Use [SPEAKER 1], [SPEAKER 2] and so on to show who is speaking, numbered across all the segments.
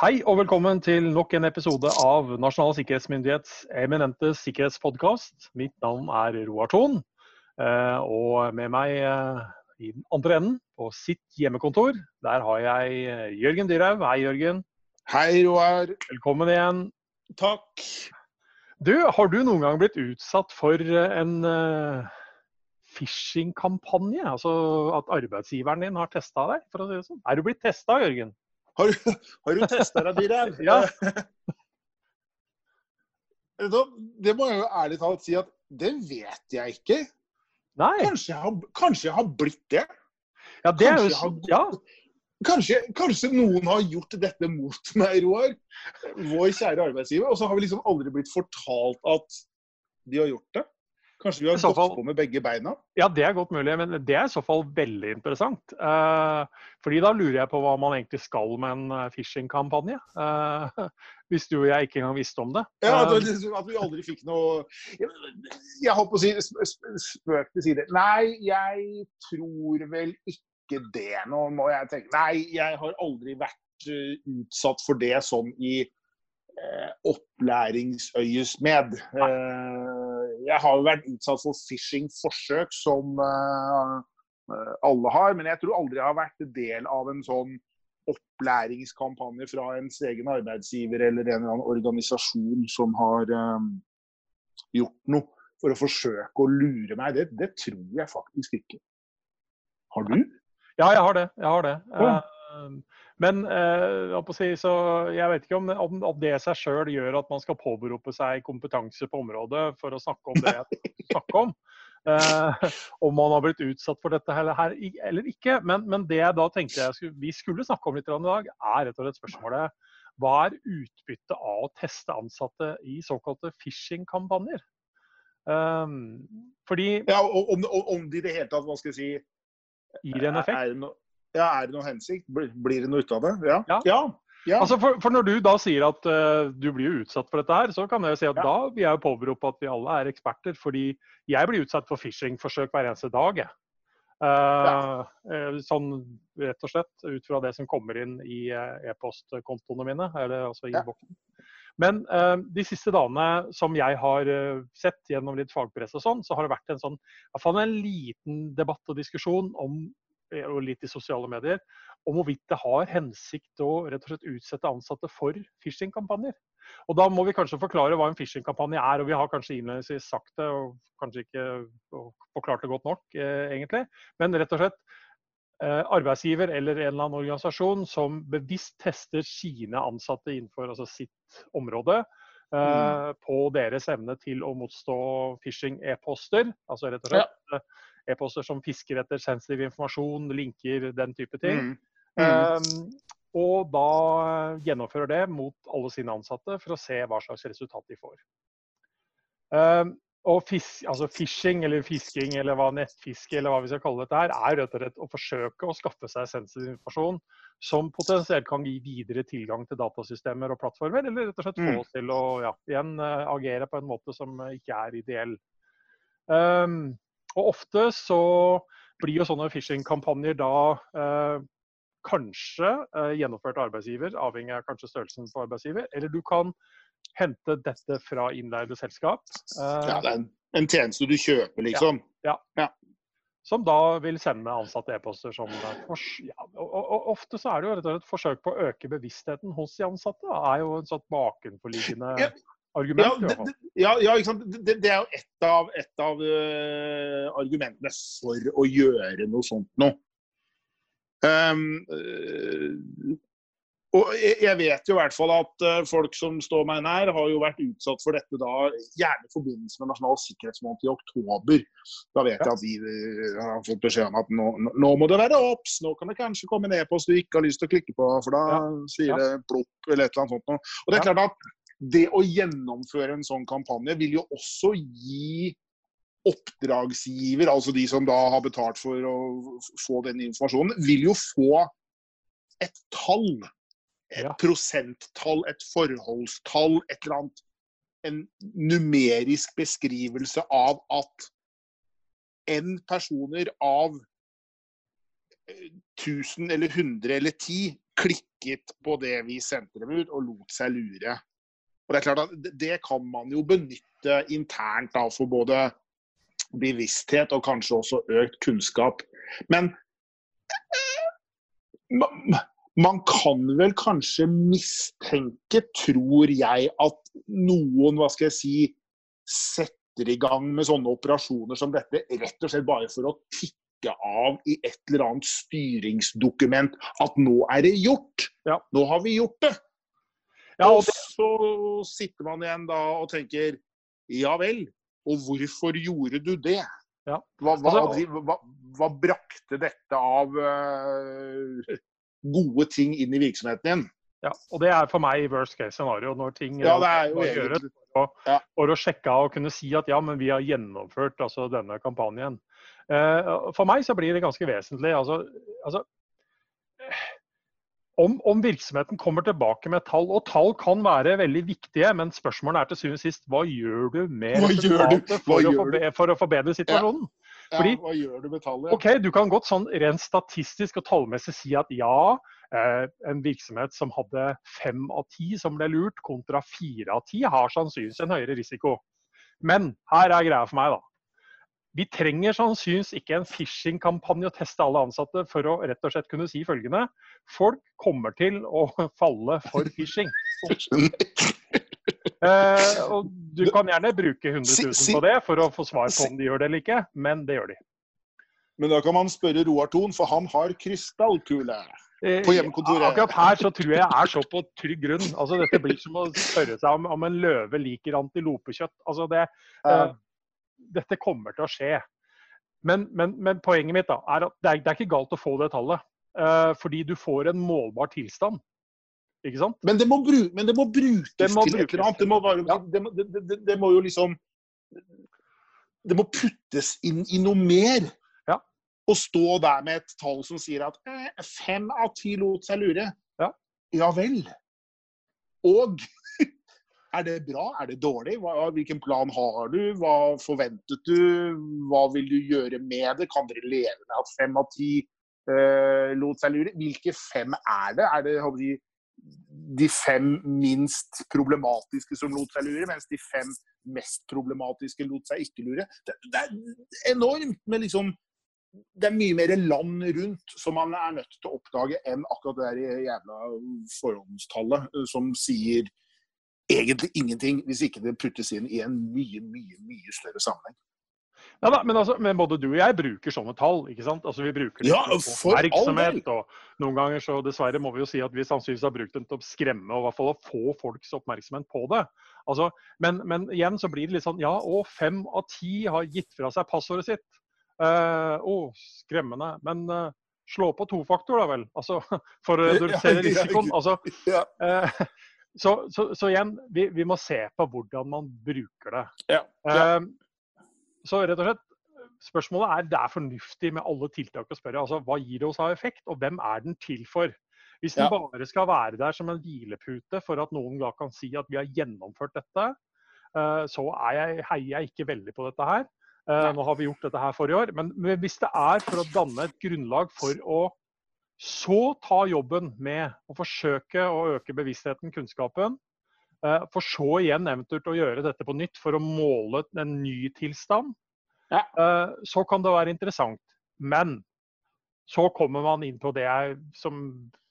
[SPEAKER 1] Hei og velkommen til nok en episode av Nasjonal sikkerhetsmyndighets eminente sikkerhetspodkast. Mitt navn er Roar Thon, eh, og med meg eh, i den andre enden, på sitt hjemmekontor, der har jeg eh, Jørgen Dyrhaug. Hei, Jørgen.
[SPEAKER 2] Hei, Roar.
[SPEAKER 1] Velkommen igjen.
[SPEAKER 2] Takk.
[SPEAKER 1] Du, har du noen gang blitt utsatt for en phishing-kampanje? Altså at arbeidsgiveren din har testa deg, for å si det sånn? Er du blitt testa, Jørgen?
[SPEAKER 2] Har du, har du testa deg, Dyrhaug?
[SPEAKER 1] Ja.
[SPEAKER 2] Det må jeg jo ærlig talt si at det vet jeg ikke.
[SPEAKER 1] Nei.
[SPEAKER 2] Kanskje jeg har, kanskje jeg har blitt det?
[SPEAKER 1] Ja, det
[SPEAKER 2] Kanskje
[SPEAKER 1] jo
[SPEAKER 2] har
[SPEAKER 1] Ja.
[SPEAKER 2] Kanskje, kanskje noen har gjort dette mot meg, Roar. Vår kjære arbeidsgiver. Og så har vi liksom aldri blitt fortalt at de har gjort det. Kanskje vi har gått
[SPEAKER 1] fall-
[SPEAKER 2] på med begge beina.
[SPEAKER 1] Ja, det er godt mulig, men det er i så fall veldig interessant. Eh, fordi da lurer jeg på hva man egentlig skal med en eh, phishing-kampanje. Eh, hvis du og jeg ikke engang visste om det.
[SPEAKER 2] Ja, at,
[SPEAKER 1] Eh,
[SPEAKER 2] liksom- at vi aldri fikk noe Jeg, jeg holdt på å si sp- sp- spøk til side. Nei, jeg tror vel ikke det. Nå må jeg tenke Nei, jeg har aldri vært eh, utsatt for det sånn i opplæringsøyes opplæringsøyesmed. Eh, jeg har jo vært utsatt for phishing-forsøk som eh, eh, alle har, men jeg tror aldri jeg har vært del av en sånn opplæringskampanje fra ens egen arbeidsgiver eller en eller annen organisasjon som har um, gjort noe for å forsøke å lure meg. Det, det tror jeg faktisk ikke. Har du?
[SPEAKER 1] Ja, jeg har det. Jeg har det.
[SPEAKER 2] Ja.
[SPEAKER 1] Eh, Men eh, jeg si, vet ikke om, om, om det seg sjøl gjør at man skal påberope seg kompetanse på området for å snakke om det jeg snakker om. Eh, om man har blitt utsatt for dette her, her eller ikke. Men, men det jeg da tenkte jeg skulle, vi skulle snakke om litt i dag, er rett og slett spørsmålet hva er utbyttet av å teste ansatte i såkalte phishing-kampanjer? Um, fordi
[SPEAKER 2] Ja, om, om, om det i det hele tatt, hva skal jeg si
[SPEAKER 1] gir en effekt?
[SPEAKER 2] Er er, ja, er det noe hensikt? Blir, blir det noe ut av det? Ja.
[SPEAKER 1] Ja.
[SPEAKER 2] ja.
[SPEAKER 1] Altså for, for Når du da sier at uh, du blir jo utsatt for dette her, så kan jeg jo si at da vil jeg jo påberope at vi alle er eksperter. Fordi jeg blir utsatt for phishing-forsøk hver eneste dag. jeg. Eh, sånn rett og slett ut fra det som kommer inn i e-postkontoene mine, eller altså i boksen. Men uh, de siste dagene som jeg har uh, sett gjennom litt fagpress og sånn, så har det vært en sånn, i hvert fall en liten debatt og diskusjon om, og litt i sosiale medier, om hvorvidt det har hensikt å rett og slett utsette ansatte for phishing-kampanjer. Og Da må vi kanskje forklare hva en phishing-kampanje er. og Vi har kanskje innledningsvis sagt det, og kanskje ikke forklart det godt nok, eh, egentlig. Men rett og slett eh, arbeidsgiver eller en eller annen organisasjon som bevisst tester sine ansatte innenfor altså sitt område. Eh, På deres evne til å motstå phishing-e-poster. Altså rett og slett eh, e-poster som fisker etter sensitiv informasjon, linker, den type ting.
[SPEAKER 2] Mm. Mm.
[SPEAKER 1] Um, og da gjennomfører det mot alle sine ansatte for å se hva slags resultat de får. Og fis, altså Phishing eller fisking eller hva nettfiske eller hva vi skal kalle dette her, er rett og slett å forsøke å skaffe seg sensitiv informasjon som potensielt kan gi videre tilgang til datasystemer og plattformer, eller rett og slett få
[SPEAKER 2] Mm.
[SPEAKER 1] oss til å ja, igjen eh, agere på en måte som ikke er ideell. Um, og ofte så blir jo sånne phishing-kampanjer da uh, kanskje uh, gjennomført av arbeidsgiver, avhengig av kanskje størrelsen på arbeidsgiver, eller du kan hente dette fra innleide selskap,
[SPEAKER 2] Ja, det er en, en tjeneste du kjøper, liksom. Ja.
[SPEAKER 1] som da vil sende ansatte e-poster som ja, og, og, Ofte så er det jo rett og slett et forsøk på å øke bevisstheten hos de ansatte. Det er jo en sånn bakenforliggende
[SPEAKER 2] Ja,
[SPEAKER 1] argument.
[SPEAKER 2] Ja, det, ja, ja, ikke sant? Det, det er jo et av, et av uh, argumentene for å gjøre noe sånt nå. Um, og jeg vet jo i hvert fall at eh, folk som står meg nær, har jo vært utsatt for dette da, gjerne i forbindelse med Nasjonal sikkerhetsmåned i oktober. Da vet jeg at vi eh, har fått beskjed om at nå, nå- må det være obs, nå kan det kanskje komme ned på oss du ikke har lyst til å klikke på, for da
[SPEAKER 1] Ja.
[SPEAKER 2] sier det plopp eller et eller annet sånt. Og det er klart at det å gjennomføre en sånn kampanje vil jo også gi oppdragsgiver, altså de som da har betalt for å få den informasjonen, vil jo få et tall. Et
[SPEAKER 1] Ja.
[SPEAKER 2] prosenttall, et forholdstall, et eller annet. En numerisk beskrivelse av at n personer av 1000 eller 100 eller 10 klikket på det vi sendte dem ut, og lot seg lure. Og Det er klart at det kan man jo benytte internt da, for både bevissthet og kanskje også økt kunnskap. Men man kan vel kanskje mistenke, tror jeg, at noen hva skal jeg si, setter i gang med sånne operasjoner som dette rett og slett bare for å tikke av i et eller annet styringsdokument at nå er det gjort. Ja. Nå har vi gjort det. Ja, og så sitter man igjen da og tenker ja vel, og hvorfor gjorde du det? Ja. Hva, hva, altså, hva, hva, brakte dette av uh, gode ting inn i virksomheten din?
[SPEAKER 1] Ja, og det er for meg worst case scenario, når ting ja, må gjøres for, ja. for å sjekke av og kunne si at ja, men vi har gjennomført altså, denne kampanjen. Uh, for meg så blir det ganske vesentlig. altså, altså om, om, virksomheten kommer tilbake med tall, og tall kan være veldig viktige, men spørsmålet er til syvende og sist hva gjør du med resultatet for, for, å forbedre situasjonen?
[SPEAKER 2] Ja. Fordi, ja, hva gjør du med tallet?
[SPEAKER 1] Ok, Du kan godt sånn rent statistisk og tallmessig si at ja, eh, en virksomhet som hadde fem av ti som ble lurt, kontra fire av ti, har sannsynligvis en høyere risiko. Men her er greia for meg, da. Vi trenger sannsynligvis ikke en phishing-kampanje å teste alle ansatte for å rett og slett kunne si følgende. Folk kommer til å falle for phishing. eh, og du kan gjerne bruke 100 000 på det for å få svar på om de gjør det eller ikke, men det gjør de.
[SPEAKER 2] Men da kan man spørre Roar Thon, for han har krystallkule.
[SPEAKER 1] Eh, på hjemmekontoret. Akkurat her så tror jeg jeg er så på trygg grunn. Altså, dette blir som å spørre seg om, om en løve liker antilopekjøtt. Altså, det, eh, dette kommer til å skje. Men, men, men poenget mitt da, er at det er, det er, ikke galt å få det tallet. Eh, fordi du får en målbar tilstand. Ikke sant?
[SPEAKER 2] Men det må, bru men det må brukes det må til et eller annet. Det må, være, ja. det, det, det må, jo liksom Det må puttes inn i noe mer. Ja. Å stå der med et tall som sier at eh, fem av ti lot seg lure. Ja, ja vel. Og er det bra? Er det dårlig? Hva, hvilken plan har du? Hva forventet du? Hva vil du gjøre med det? Kan dere leve med at fem av ti uh, lot seg lure? Hvilke fem er det? Er det de, fem minst problematiske som lot seg lure, mens de fem mest problematiske lot seg ikke lure? Det, det er enormt med liksom det er mye mer land rundt som man er nødt til å oppdage enn akkurat det der jævla forhåndstallet eh, som sier egentlig ingenting hvis ikke det puttes inn i en mye, mye, mye større sammenheng.
[SPEAKER 1] Ja, da, men, altså, men, både du og jeg bruker sånne tall. ikke sant? Altså, Vi bruker det
[SPEAKER 2] ja,
[SPEAKER 1] for oppmerksomhet. og Noen ganger så dessverre må vi jo si at vi sannsynligvis har brukt dem til å skremme og i hvert fall å få folks oppmerksomhet på det. Altså, men, men, igjen så blir det litt sånn Ja, og fem av ti har gitt fra seg passordet sitt. Uh, oh, skremmende. Men uh, slå på tofaktor, da vel. Altså, for å redusere risikoen. Altså, uh, så, så, så, igjen, vi, vi, må se på hvordan man bruker det. Ja, ja. Så rett og slett, spørsmålet er det er fornuftig med alle tiltak å spørre. altså Hva gir det oss av effekt, og hvem er den til for? Hvis den ja. bare skal være der som en hvilepute for at noen da kan si at vi har gjennomført dette, uh, så jeg, heier jeg ikke veldig på dette her. Uh, nå har vi gjort dette her forrige år. Men hvis det er for å danne et grunnlag for å så ta jobben med å forsøke å øke bevisstheten, kunnskapen. Eh, for så igjen eventuelt å gjøre dette på nytt for å måle en ny tilstand. Ja. Eh, så kan det være interessant. Men så kommer man inn på det jeg, som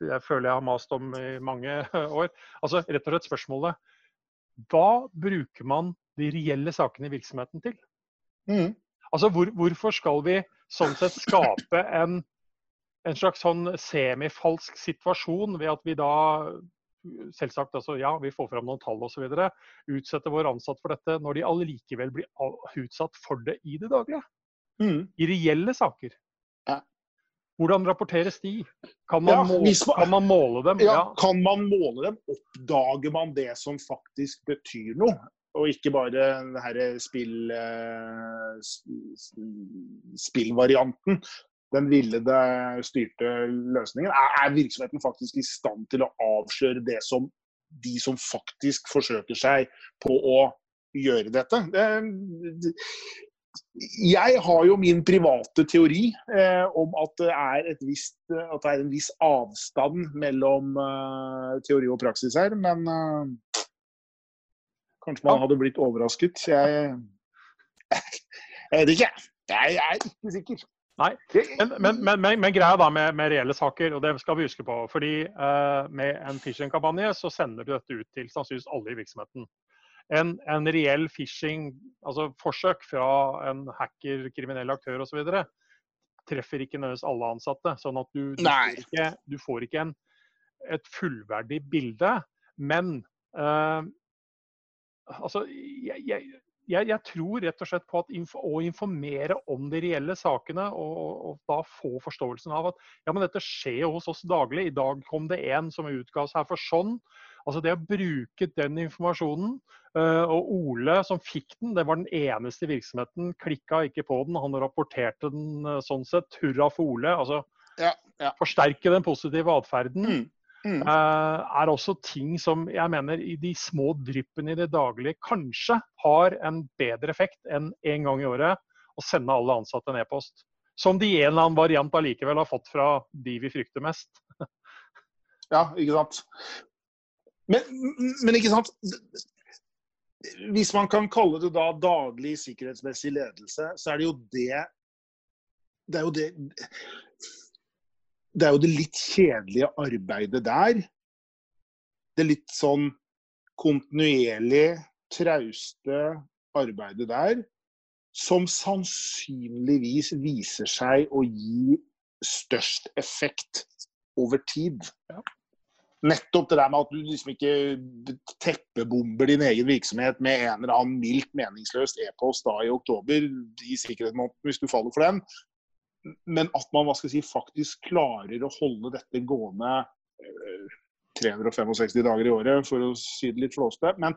[SPEAKER 1] jeg føler jeg har mast om i mange år. Altså rett og slett spørsmålet Hva bruker man de reelle sakene i virksomheten til? Mm. Altså hvor, Hvorfor skal vi sånn sett skape en en slags sånn semifalsk situasjon ved at vi da selvsagt altså, ja, vi får fram noen tall osv. Utsette våre ansatte for dette når de allikevel blir utsatt for det i det daglige. Mm. I reelle saker. Ja. Hvordan rapporteres de? Kan man, ja, måle, man, kan man måle dem?
[SPEAKER 2] Ja, Kan man måle dem? Oppdager man det som faktisk betyr noe? Og ikke bare denne spill, uh, spillvarianten den villede, styrte løsningen? Er, er, virksomheten faktisk i stand til å avsløre det som de som faktisk forsøker seg på å gjøre dette? Det, jeg har jo min private teori eh, om at det, er et visst, at det er en viss avstand mellom eh, teori og praksis her, men eh, kanskje man hadde blitt overrasket. Jeg, jeg vet ikke. Jeg er ikke sikker.
[SPEAKER 1] Nei, men, men, men, men greia da med, med, reelle saker, og det skal vi huske på. fordi eh, Med en phishing-kampanje så sender du dette ut til sannsynligvis alle i virksomheten. En, en reell phishing, altså forsøk fra en hacker, kriminell aktør osv. treffer ikke nødvendigvis alle ansatte. Sånn at du, du får ikke, du får ikke en, et fullverdig bilde. Men eh, altså, jeg, jeg jeg, jeg, tror rett og slett på at inf å informere om de reelle sakene, og, og, da få forståelsen av at ja, men dette skjer hos oss daglig. I dag kom det en som utga seg for sånn. Altså Det å bruke den informasjonen. Uh, og Ole som fikk den, det var den eneste virksomheten. Klikka ikke på den. Han rapporterte den uh, sånn sett. Hurra for Ole. Altså ja, ja. forsterke den positive atferden. Mm. Mm. Uh, er også ting som jeg mener i de små dryppene i det daglige kanskje har en bedre effekt enn en gang i året å sende alle ansatte en e-post. Som de i en eller annen variant allikevel har fått fra de vi frykter mest.
[SPEAKER 2] ja, ikke sant. Men, men, ikke sant Hvis man kan kalle det da daglig sikkerhetsmessig ledelse, så er det jo det Det er jo det det er jo det litt kjedelige arbeidet der. Det litt sånn kontinuerlig, trauste arbeidet der. Som sannsynligvis viser seg å gi størst effekt over tid. Ja. Nettopp det der med at du liksom ikke teppebomber din egen virksomhet med en eller annen mildt meningsløst e-post da i oktober i sikkerhetsmåneden, hvis du faller for den men at man hva skal si, faktisk klarer å holde dette gående 365 eh, dager i året, for å si det litt flåste. Men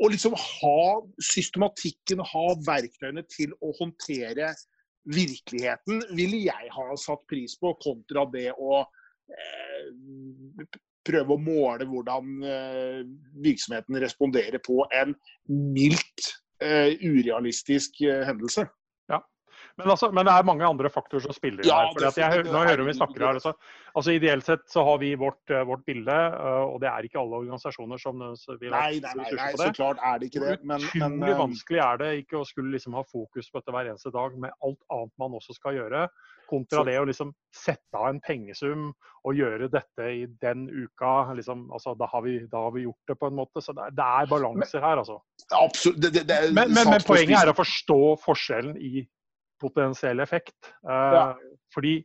[SPEAKER 2] å liksom ha systematikken, ha verktøyene til å håndtere virkeligheten, ville jeg ha satt pris på, kontra det å eh, prøve å måle hvordan eh, virksomheten responderer på en mildt eh, urealistisk eh, hendelse.
[SPEAKER 1] Men, altså, men, det er mange andre faktorer som spiller ja, her. Jeg, nå hører vi snakker her. Altså, altså, Ideelt sett så har vi vårt, eh, vårt bilde, eh, og det er ikke alle organisasjoner som vil
[SPEAKER 2] ha ressurser nei, nei, så klart er det ikke det.
[SPEAKER 1] Men, Utrolig eh, vanskelig er det ikke å skulle liksom ha fokus på dette hver eneste dag med alt annet man også skal gjøre, kontra det å liksom sette av en pengesum og gjøre dette i den uka. Liksom, altså, da, har vi, da, har vi, gjort det på en måte. Så det det er balanser her, altså.
[SPEAKER 2] Absolutt. Det, det,
[SPEAKER 1] men, men, men poenget er å forstå forskjellen i potensiell effekt. Uh, ja. Fordi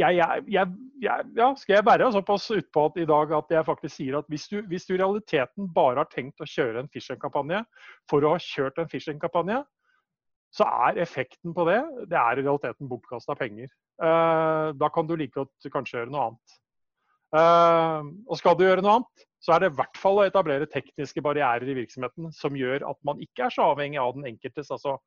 [SPEAKER 1] jeg, jeg, jeg, ja, skal jeg være såpass utpå at i dag at jeg faktisk sier at hvis du, hvis du i realiteten bare har tenkt å kjøre en phishing-kampanje for å ha kjørt en phishing-kampanje, så er effekten på det det er i realiteten bortkasta penger. Uh, da kan du like godt kanskje gjøre noe annet. Uh, og skal du gjøre noe annet, så er det i hvert fall å etablere tekniske barrierer i virksomheten som gjør at man ikke er så avhengig av den enkeltes altså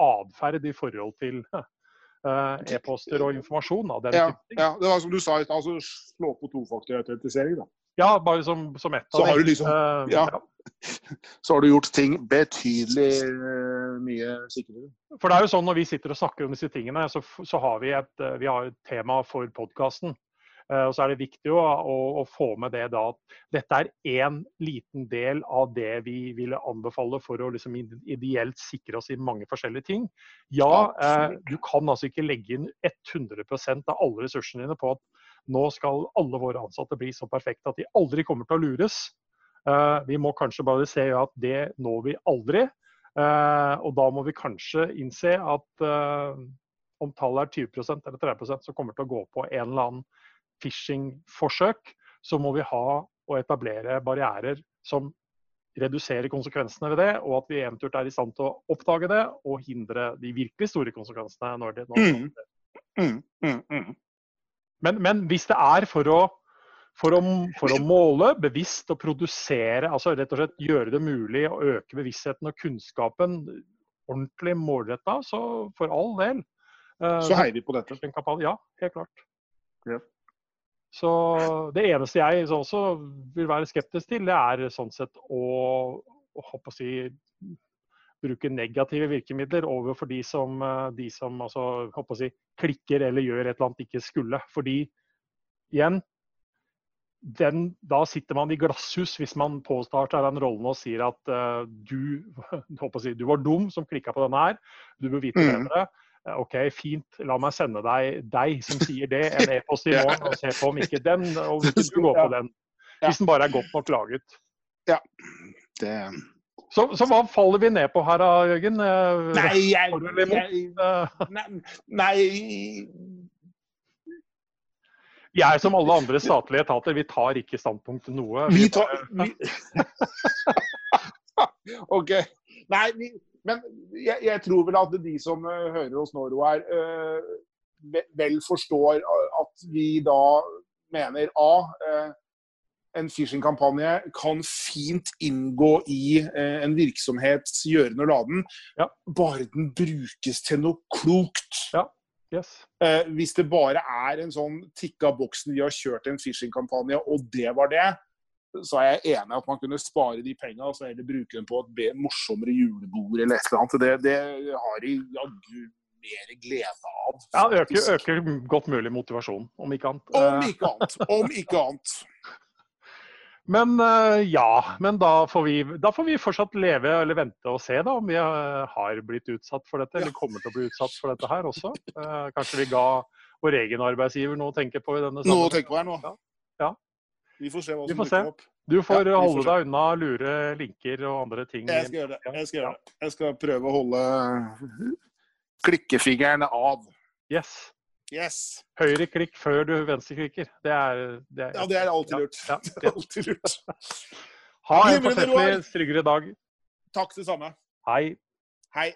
[SPEAKER 1] atferd i forhold til uh, e-poster og informasjon.
[SPEAKER 2] Da, ja, ja, det var som du sa, altså slå på tofaktorautentisering.
[SPEAKER 1] Ja, bare som, som ett
[SPEAKER 2] av så har du liksom, uh, ja. ja. Så har du gjort ting betydelig uh, mye sikrere.
[SPEAKER 1] For det er jo sånn Når vi sitter og snakker om disse tingene, så, så har vi et, vi har et tema for podkasten. Eh, og så er det viktig å, å, å, få med det da at dette er én liten del av det vi ville anbefale for å liksom ideelt sikre oss i mange forskjellige ting. Ja, eh, du kan altså ikke legge inn 100% av alle ressursene dine på at nå skal alle våre ansatte bli så perfekte at de aldri kommer til å lures. Eh, vi må kanskje bare se at det når vi aldri. Eh, og da må vi kanskje innse at eh, om tallet er 20% eller 30% så kommer det til å gå på en eller annen phishing-forsøk, så må vi ha og etablere barrierer som reduserer konsekvensene ved det, og at vi eventuelt er i stand til å oppdage det og hindre de virkelig store konsekvensene. når det, når mm. Mm, mm, mm. men, men, hvis det er for å, for, å, for å, måle bevisst og produsere, altså rett og slett gjøre det mulig å øke bevisstheten og kunnskapen ordentlig målretta, så for all del.
[SPEAKER 2] Uh, så heier vi på dette?
[SPEAKER 1] Ja, helt klart. Ja. Så det eneste jeg også vil være skeptisk til, det er sånn sett å, å, å si, bruke negative virkemidler overfor de som, de som altså, si, klikker eller gjør et eller annet de ikke skulle. Fordi igjen, den, da sitter man i glasshus hvis man påstår seg den rollen og sier at uh, du, si, du, var dum som klikka på denne her, du bør vite
[SPEAKER 2] Mm.
[SPEAKER 1] bedre. Eh, OK, fint, la meg sende deg deg som sier det, en e-post i morgen og se på om ikke den, og hvis du går på den. Hvis den bare er godt nok laget.
[SPEAKER 2] Ja, Det
[SPEAKER 1] Så, så hva faller vi ned på her da, Jørgen? Eh,
[SPEAKER 2] Nei, jeg, jeg
[SPEAKER 1] eh,
[SPEAKER 2] Nei, nei
[SPEAKER 1] Vi er som alle andre statlige etater, vi tar ikke standpunkt til noe.
[SPEAKER 2] Vi
[SPEAKER 1] Vi
[SPEAKER 2] tar vi... OK. Nei, vi, men jeg, jeg tror vel at de som eh, hører oss nå, Roar, eh, vel forstår at vi da mener A. eh, en phishing-kampanje kan fint inngå i en virksomhets gjørende og laden,
[SPEAKER 1] Ja.
[SPEAKER 2] bare den brukes til noe klokt.
[SPEAKER 1] Yes.
[SPEAKER 2] Eh, hvis det bare er en sånn tikka boksen vi har kjørt en phishing-kampanje, og det var det, så er jeg enig at man kunne spare de penga og så heller bruke dem på et morsommere julebord eller et eller annet. Det, det har de jaggu mer glede av.
[SPEAKER 1] Ja, øker, øker godt mulig motivasjon, om ikke annet.
[SPEAKER 2] Om
[SPEAKER 1] Eh,
[SPEAKER 2] ikke annet. Om ikke annet.
[SPEAKER 1] Men eh, ja, men da får, vi, da får vi fortsatt leve eller vente og se da, om vi eh, har blitt utsatt for dette, eller kommer til å bli utsatt for dette her også. Kanskje vi ga vår egen arbeidsgiver noe å tenke på i denne
[SPEAKER 2] Noe å tenke på her nå.
[SPEAKER 1] Ja. Ja.
[SPEAKER 2] Vi får se hva som dukker opp.
[SPEAKER 1] Du får
[SPEAKER 2] Ja,
[SPEAKER 1] holde
[SPEAKER 2] får
[SPEAKER 1] deg unna lure linker og andre ting.
[SPEAKER 2] Jeg skal gjøre det. Jeg skal, gjøre det. Jeg skal prøve å holde klikkefingeren av.
[SPEAKER 1] Yes.
[SPEAKER 2] Yes.
[SPEAKER 1] Høyre klikk før du venstreklikker. Det det er
[SPEAKER 2] Ja, det er alltid lurt.
[SPEAKER 1] Ja,
[SPEAKER 2] Det er alltid lurt.
[SPEAKER 1] Ha en fortreffelig, tryggere dag.
[SPEAKER 2] Takk det samme.
[SPEAKER 1] Hei.
[SPEAKER 2] Hei.